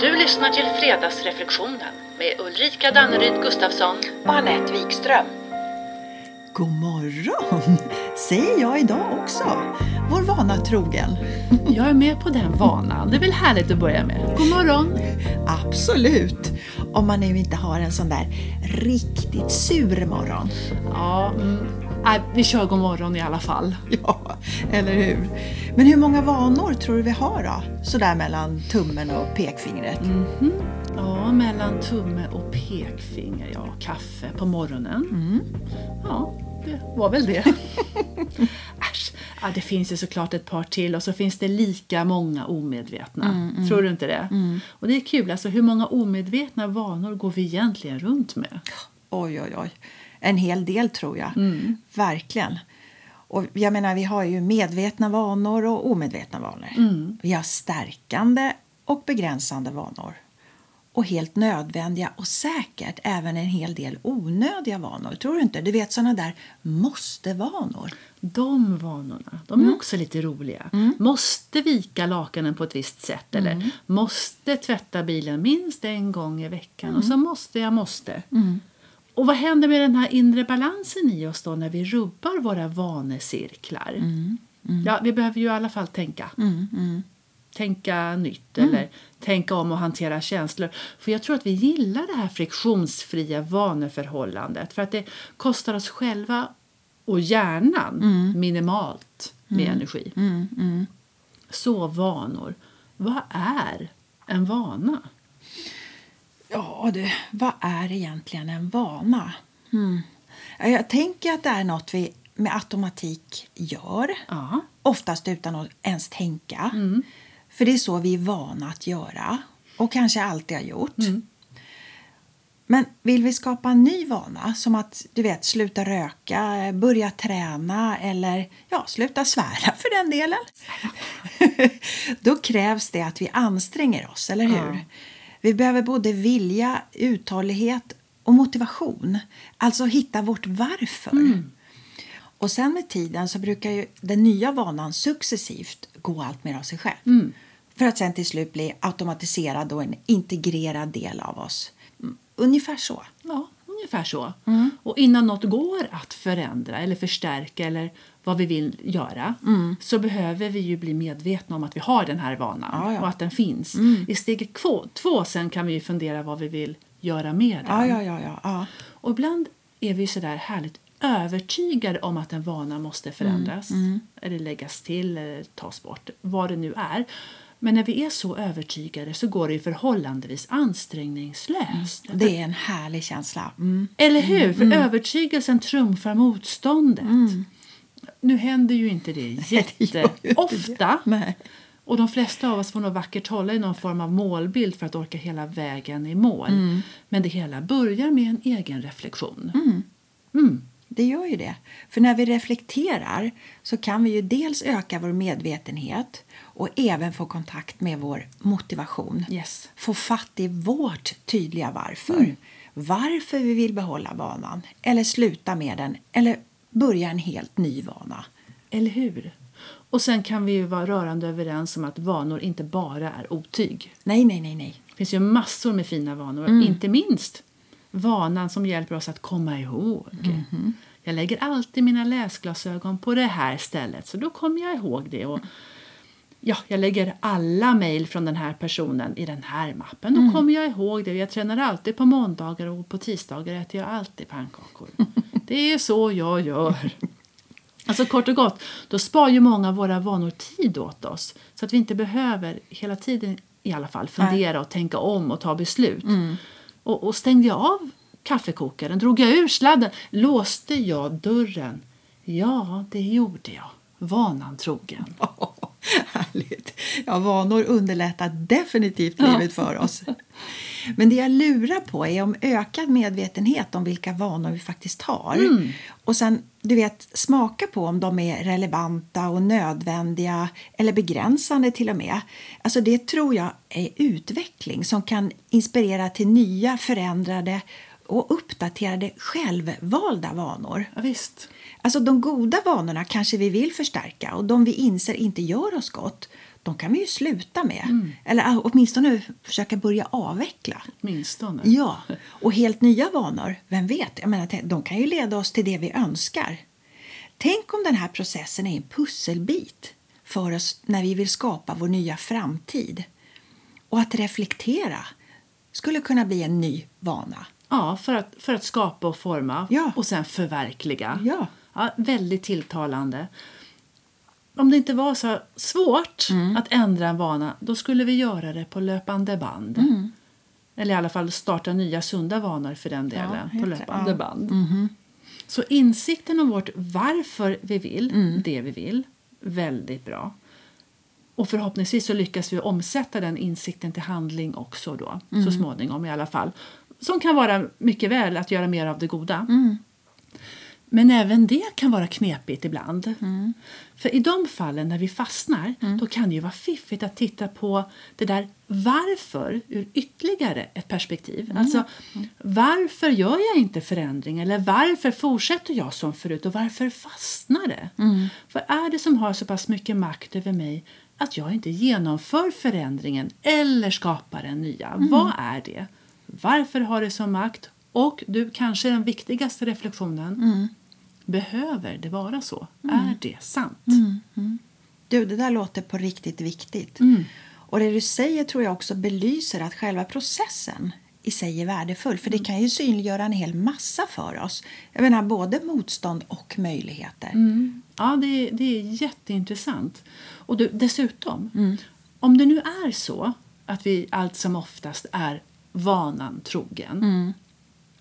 Du lyssnar till Fredagsreflektionen med Ulrika Danneryd Gustafsson. och Anette Wikström. God morgon, säger jag idag också. Vår vana trogen. Jag är med på den vanan. Det är väl härligt att börja med. God morgon! Absolut. Om man nu inte har en sån där riktigt sur morgon. Ja, mm. Nej, vi kör god morgon i alla fall. Ja, eller hur? Men hur många vanor tror du vi har då? Sådär mellan tummen och pekfingret. Ja, mellan tumme och pekfinger. Ja, kaffe på morgonen. Ja, det var väl det. Äsch, ja, det finns ju såklart ett par till och så finns det lika många omedvetna. Tror du inte det? Och det är kul, alltså hur många omedvetna vanor går vi egentligen runt med? Oj, oj, oj. En hel del tror jag. Verkligen. Och jag menar, vi har ju medvetna vanor och omedvetna vanor. Vi har stärkande och begränsande vanor. Och helt nödvändiga och säkert även en hel del onödiga vanor. Tror du inte? Du vet såna där måste-vanor. De vanorna, de är också lite roliga. Måste vika lakanen på ett visst sätt eller måste tvätta bilen minst en gång i veckan och så måste jag måste. Och vad händer med den här inre balansen i oss då när vi rubbar våra vanecirklar? Ja, vi behöver ju i alla fall tänka. Tänka nytt eller tänka om och hantera känslor. För jag tror att vi gillar det här friktionsfria vaneförhållandet för att det kostar oss själva och hjärnan minimalt med energi. Så vanor. Vad är en vana? Ja, du, vad är egentligen en vana? Ja, Jag tänker att det är något vi med automatik gör. Ja. Oftast utan att ens tänka. För det är så vi är vana att göra och kanske alltid har gjort. Men vill vi skapa en ny vana, som att du vet, sluta röka, börja träna eller ja, sluta svära för den delen, då krävs det att vi anstränger oss, eller hur? Ja. Vi behöver både vilja, uthållighet och motivation. Alltså hitta vårt varför. Och sen med tiden så brukar ju den nya vanan successivt gå allt mer av sig själv. För att sen till slut bli automatiserad och en integrerad del av oss. Mm, Ungefär så. Ja, ungefär så. Och innan något går att förändra eller förstärka eller vad vi vill göra så behöver vi ju bli medvetna om att vi har den här vanan Ja, ja. och att den finns. I steg två, två sen kan vi ju fundera vad vi vill göra med den. Ja, ja, ja. ja, ja. Och ibland är vi så där härligt övertygade om att en vana måste förändras eller läggas till eller tas bort, vad det nu är. Men när vi är så övertygade så går det ju förhållandevis ansträngningslöst. Det är en härlig känsla. Mm. Eller hur? För övertygelsen trumfar motståndet. Nu händer ju inte det jätteofta. Nej. Och de flesta av oss får nog vackert hålla i någon form av målbild för att orka hela vägen i mål. Men det hela börjar med en egen reflektion. Mm. Det gör ju det. För när vi reflekterar så kan vi ju dels öka vår medvetenhet och även få kontakt med vår motivation. Yes. Få fatt i vårt tydliga varför. Varför vi vill behålla vanan eller sluta med den eller börja en helt ny vana. Eller hur? Och sen kan vi ju vara rörande överens om att vanor inte bara är otyg. Nej, nej, nej, nej. Det finns ju massor med fina vanor. Mm. Inte minst vanan som hjälper oss att komma ihåg. Mm-hmm. Jag lägger alltid mina läsglasögon på det här stället så då kommer jag ihåg det. Och ja, jag lägger alla mejl från den här personen i den här mappen. Mm. Då kommer jag ihåg det. Jag tränar alltid på måndagar och på tisdagar äter jag alltid pannkakor. det är så jag gör. Alltså kort och gott, då spar ju många av våra vanor tid åt oss. Så att vi inte behöver hela tiden i alla fall fundera och tänka om och ta beslut. Och, och stängde jag av kaffekokaren, drog jag ur sladden, låste jag dörren? Ja, det gjorde jag. Vanan trogen. Härligt. Ja, vanor underlättar definitivt livet för oss. Men det jag lurar på är om ökad medvetenhet om vilka vanor vi faktiskt har. Och sen, du vet, smaka på om de är relevanta och nödvändiga eller begränsande till och med. Alltså det tror jag är utveckling som kan inspirera till nya, förändrade och uppdaterade självvalda vanor. Ja, visst. Alltså de goda vanorna kanske vi vill förstärka och de vi inser inte gör oss gott, de kan vi ju sluta med. Eller ah, åtminstone försöka börja avveckla. Åtminstone. Ja, och helt nya vanor, vem vet? Jag menar, de kan ju leda oss till det vi önskar. Tänk om den här processen är en pusselbit för oss när vi vill skapa vår nya framtid. Och att reflektera skulle kunna bli en ny vana. Ja, för att, för att skapa och forma Ja. och sen förverkliga. Ja. Ja, väldigt tilltalande. Om det inte var så svårt Mm. att ändra en vana, då skulle vi göra det på löpande band. Mm. Eller i alla fall starta nya sunda vanor för den delen, Ja, på löpande band. Så insikten om vårt varför vi vill Mm. det vi vill, väldigt bra. Och förhoppningsvis så lyckas vi omsätta den insikten till handling också då, Mm. så småningom i alla fall. Som kan vara mycket väl att göra mer av det goda. Mm. Men även det kan vara knepigt ibland. Mm. För i de fallen när vi fastnar, då kan det ju vara fiffigt att titta på det där varför ur ytterligare ett perspektiv. Alltså, varför gör jag inte förändring? Eller varför fortsätter jag som förut? Och varför fastnar det? Vad är det som har så pass mycket makt över mig att jag inte genomför förändringen eller skapar en nya? Vad är det? Varför har det som makt? Och du, kanske den viktigaste reflektionen. Behöver det vara så? Är det sant? Du, det där låter på riktigt viktigt. Mm. Och det du säger tror jag också belyser att själva processen i sig är värdefull. För det kan ju synliggöra en hel massa för oss. Jag menar både motstånd och möjligheter. Mm. Ja, det, det är jätteintressant. Och du, dessutom, Mm. om det nu är så att vi allt som oftast är vanan trogen Mm.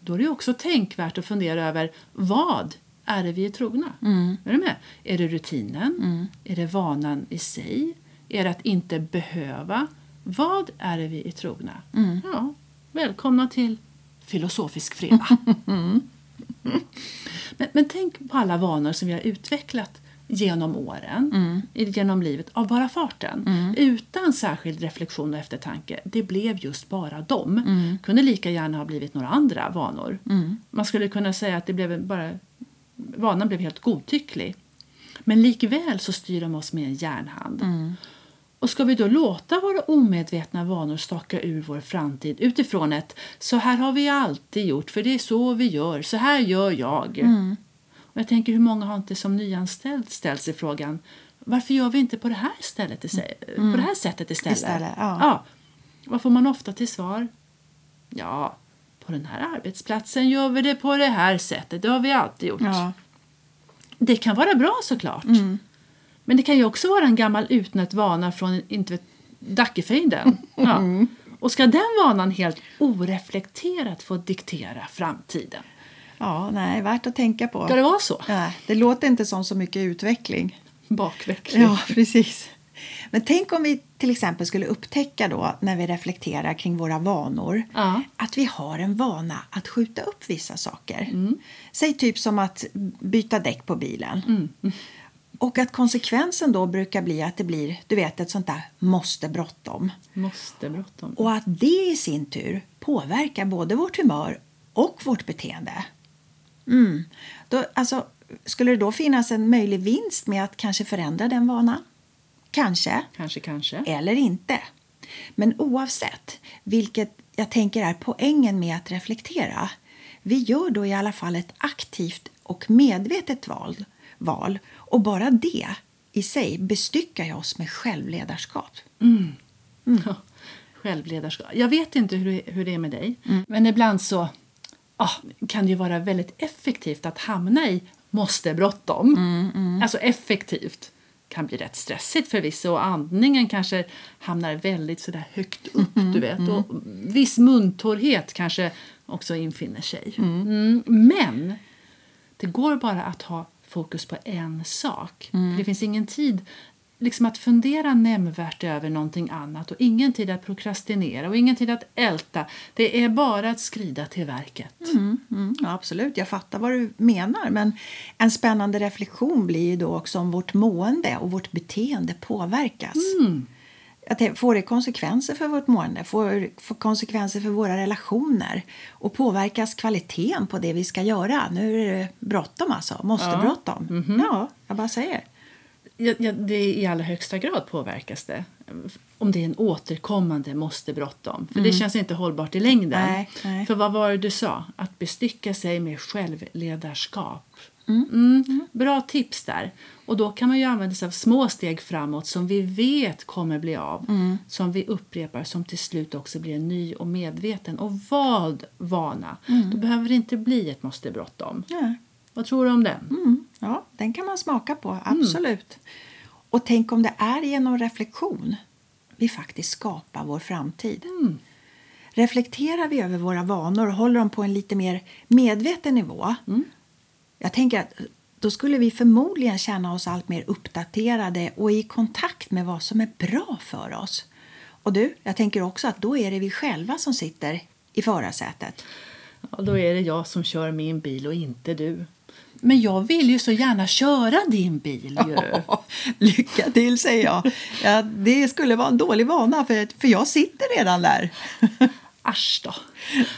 då är det också tänkvärt att fundera över vad är det vi är trogna? Mm. Är du med? Är det rutinen? Är det vanan i sig? Är det att inte behöva? Vad är det vi är trogna? Mm. Ja, välkomna till Filosofisk fredag. men, men tänk på alla vanor som vi har utvecklat genom åren, Mm. genom livet, av bara farten. Utan särskild reflektion och eftertanke. Det blev just bara dem. Mm. kunde lika gärna ha blivit några andra vanor. Man skulle kunna säga att det blev bara, vanan blev helt godtycklig. Men likväl så styr de oss med en järnhand. Och ska vi då låta våra omedvetna vanor staka ur vår framtid utifrån ett så här har vi alltid gjort, för det är så vi gör, så här gör jag. Och jag tänker hur många har inte som nyanställd ställt sig frågan varför gör vi inte på det här, stället iste- på det här sättet istället? Istället, ja. ja. Vad får man ofta till svar? Ja, på den här arbetsplatsen gör vi det på det här sättet. Det har vi alltid gjort. Ja. Det kan vara bra såklart. Men det kan ju också vara en gammal utnött vana från inte Dackefejden. Ja. Och ska den vanan helt oreflekterat få diktera framtiden? Ja, nej, värt att tänka på. Ska det vara så? Nej, det låter inte som så mycket utveckling. Bakveckling. Ja, precis. Men tänk om vi till exempel skulle upptäcka då när vi reflekterar kring våra vanor Ja. att vi har en vana att skjuta upp vissa saker. Säg typ som att byta däck på bilen. Och att konsekvensen då brukar bli att det blir du vet, ett sånt där måste bråttom. Måste bråttom. Och att det i sin tur påverkar både vårt humör och vårt beteende. Mm. Då, alltså, skulle det då finnas en möjlig vinst med att kanske förändra den vanan? Kanske, Kanske, kanske. eller inte. Men oavsett, vilket jag tänker är poängen med att reflektera vi gör då i alla fall ett aktivt och medvetet val, val och bara det i sig bestyckar ju oss med självledarskap. Ja, Självledarskap. Jag vet inte hur, det- hur det är med dig, men ibland så ah, kan det ju vara väldigt effektivt att hamna i måste bråttom. Alltså effektivt. kan bli rätt stressigt förvisso och andningen kanske hamnar väldigt sådär högt upp. du vet. Och viss muntorrhet kanske också infinner sig. Mm. Men det går bara att ha fokus på en sak. Det finns ingen tid liksom att fundera nämnvärt över någonting annat och ingen tid att prokrastinera och ingen tid att älta. Det är bara att skrida till verket. Mm, ja, absolut, jag fattar vad du menar. Men en spännande reflektion blir ju då också om vårt mående och vårt beteende påverkas. Att det får det konsekvenser för vårt mående, får, får konsekvenser för våra relationer och påverkas kvaliteten på det vi ska göra. Nu är det bråttom alltså, måste Ja. bråttom. Ja, jag bara säger. Ja, ja, det är I allra högsta grad påverkas det. Om det är en återkommande måste bråttom. För det känns inte hållbart i längden. Nej, nej. För vad var det du sa? Att bestycka sig med självledarskap. Mm. Bra tips där. Och då kan man ju använda sig av små steg framåt som vi vet kommer bli av. Som vi upprepar, som till slut också blir en ny och medveten och vald vana. Då behöver det inte bli ett måste bråttom. Ja. Vad tror du om den? Mm, ja, den kan man smaka på, absolut. Och tänk om det är genom reflektion vi faktiskt skapar vår framtid. Reflekterar vi över våra vanor och håller dem på en lite mer medveten nivå jag tänker att då skulle vi förmodligen känna oss allt mer uppdaterade och i kontakt med vad som är bra för oss. Och du, jag tänker också att då är det vi själva som sitter i förarsätet. Ja, då är det jag som kör min bil och inte du. Men jag vill ju så gärna köra din bil ju. Lycka till, säger jag. Ja, det skulle vara en dålig vana, för, för jag sitter redan där. Asch då.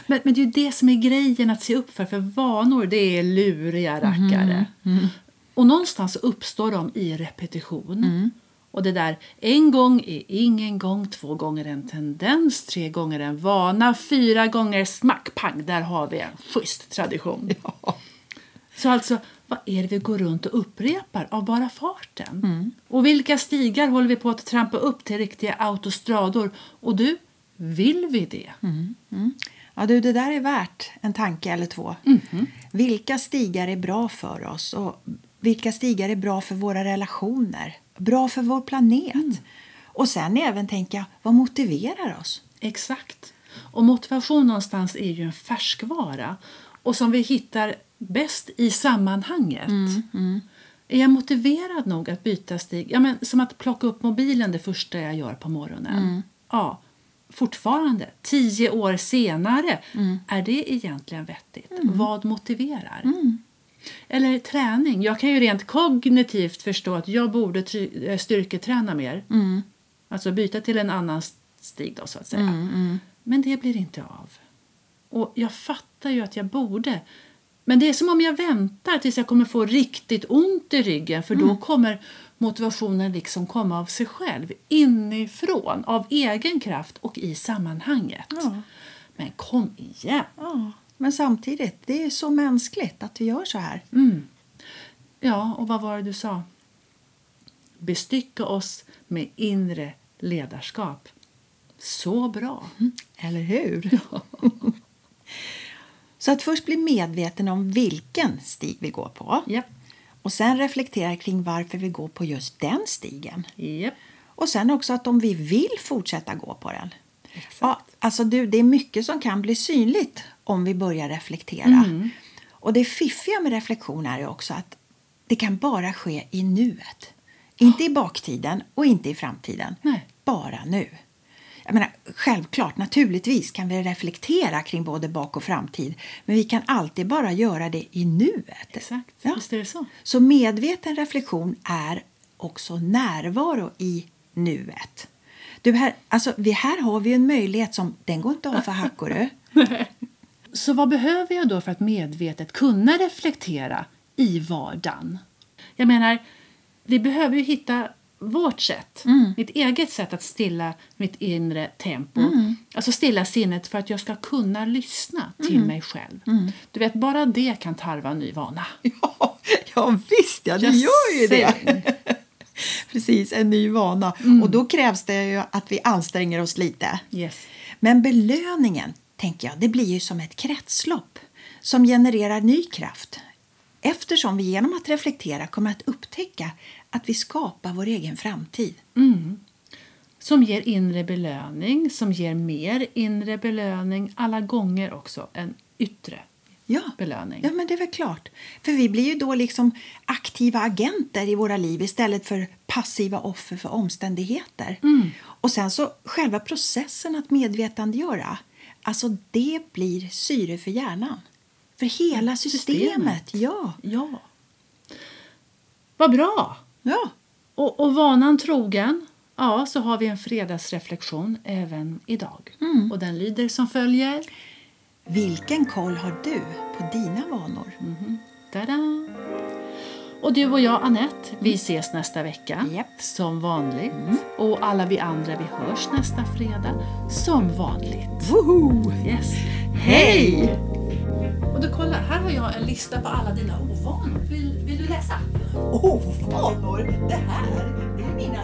Men, men det är ju det som är grejen att se upp för. För vanor, det är luriga rackare. Och någonstans uppstår de i repetition. Och det där, en gång är ingen gång, två gånger en tendens, tre gånger en vana, fyra gånger smack, pang, där har vi en schysst tradition. Ja. Så alltså, vad är det vi går runt och upprepar av bara farten? Och vilka stigar håller vi på att trampa upp till riktiga autostrador? Och du, vill vi det? Ja, du, det där är värt en tanke eller två. Vilka stigar är bra för oss och vilka stigar är bra för våra relationer? Bra för vår planet? Och sen även tänka, vad motiverar oss? Exakt. Och motivation någonstans är ju en färskvara och som vi hittar bäst i sammanhanget. Är jag motiverad nog att byta stig? Ja, men som att plocka upp mobilen det första jag gör på morgonen. Ja, fortfarande, tio år senare, är det egentligen vettigt? Vad motiverar? Eller träning. Jag kan ju rent kognitivt förstå att jag borde eh, styrketräna mer. Alltså byta till en annan stig då, så att säga. Men det blir inte av. Och jag fattar ju att jag borde. Men det är som om jag väntar tills jag kommer få riktigt ont i ryggen för då kommer motivationen liksom komma av sig själv, inifrån, av egen kraft och i sammanhanget. Ja. Men kom igen! Ja, men samtidigt, det är så mänskligt att vi gör så här. Ja, och vad var det du sa? Bestycka oss med inre ledarskap. Så bra! Eller hur? så att först bli medveten om vilken stig vi går på Japp. och sen reflektera kring varför vi går på just den stigen. Japp. Och sen också att om vi vill fortsätta gå på den. Exakt. Ja, alltså du, det är mycket som kan bli synligt om vi börjar reflektera. Mm. Och det fiffiga med reflektion är också att det kan bara ske i nuet. Inte i baktiden och inte i framtiden. Nej. Bara nu. Jag menar, självklart, naturligtvis kan vi reflektera kring både bak och framtid. Men vi kan alltid bara göra det i nuet. Exakt, Ja. visst är det så? Så medveten reflektion är också närvaro i nuet. Du, här, alltså, vi, här har vi en möjlighet som den går inte av för Hackorö. Så vad behöver jag då för att medvetet kunna reflektera i vardagen? Jag menar, vi behöver ju hitta vårt sätt, mitt eget sätt att stilla mitt inre tempo. Alltså stilla sinnet för att jag ska kunna lyssna till mig själv. Du vet, bara det kan tarva en ny vana. Ja, ja visst, ja, det gör ju det. Precis, en ny vana. Och då krävs det ju att vi anstränger oss lite. Yes. Men belöningen, tänker jag, det blir ju som ett kretslopp som genererar ny kraft. Eftersom vi genom att reflektera kommer att upptäcka att vi skapar vår egen framtid. Som ger inre belöning, som ger mer inre belöning, alla gånger också en yttre Ja. belöning. Ja, men det är väl klart. För vi blir ju då liksom aktiva agenter i våra liv istället för passiva offer för omständigheter. Och sen så själva processen att medvetandegöra, alltså det blir syre för hjärnan. För hela systemet. Systemet. Ja. Ja. Vad bra! ja. Och, och vanan trogen, ja, så har vi en fredagsreflektion även idag. Och den lyder som följer. Vilken koll har du på dina vanor? Tada! Och du och jag, Annette, vi ses nästa vecka. Japp. Som vanligt. Och alla vi andra, vi hörs nästa fredag. Som vanligt. Woho! Yes. Hej! Och du kolla, här har jag en lista på alla dina ovanor. Vill, vill du läsa? Ovanor? Oh, det här, det är mina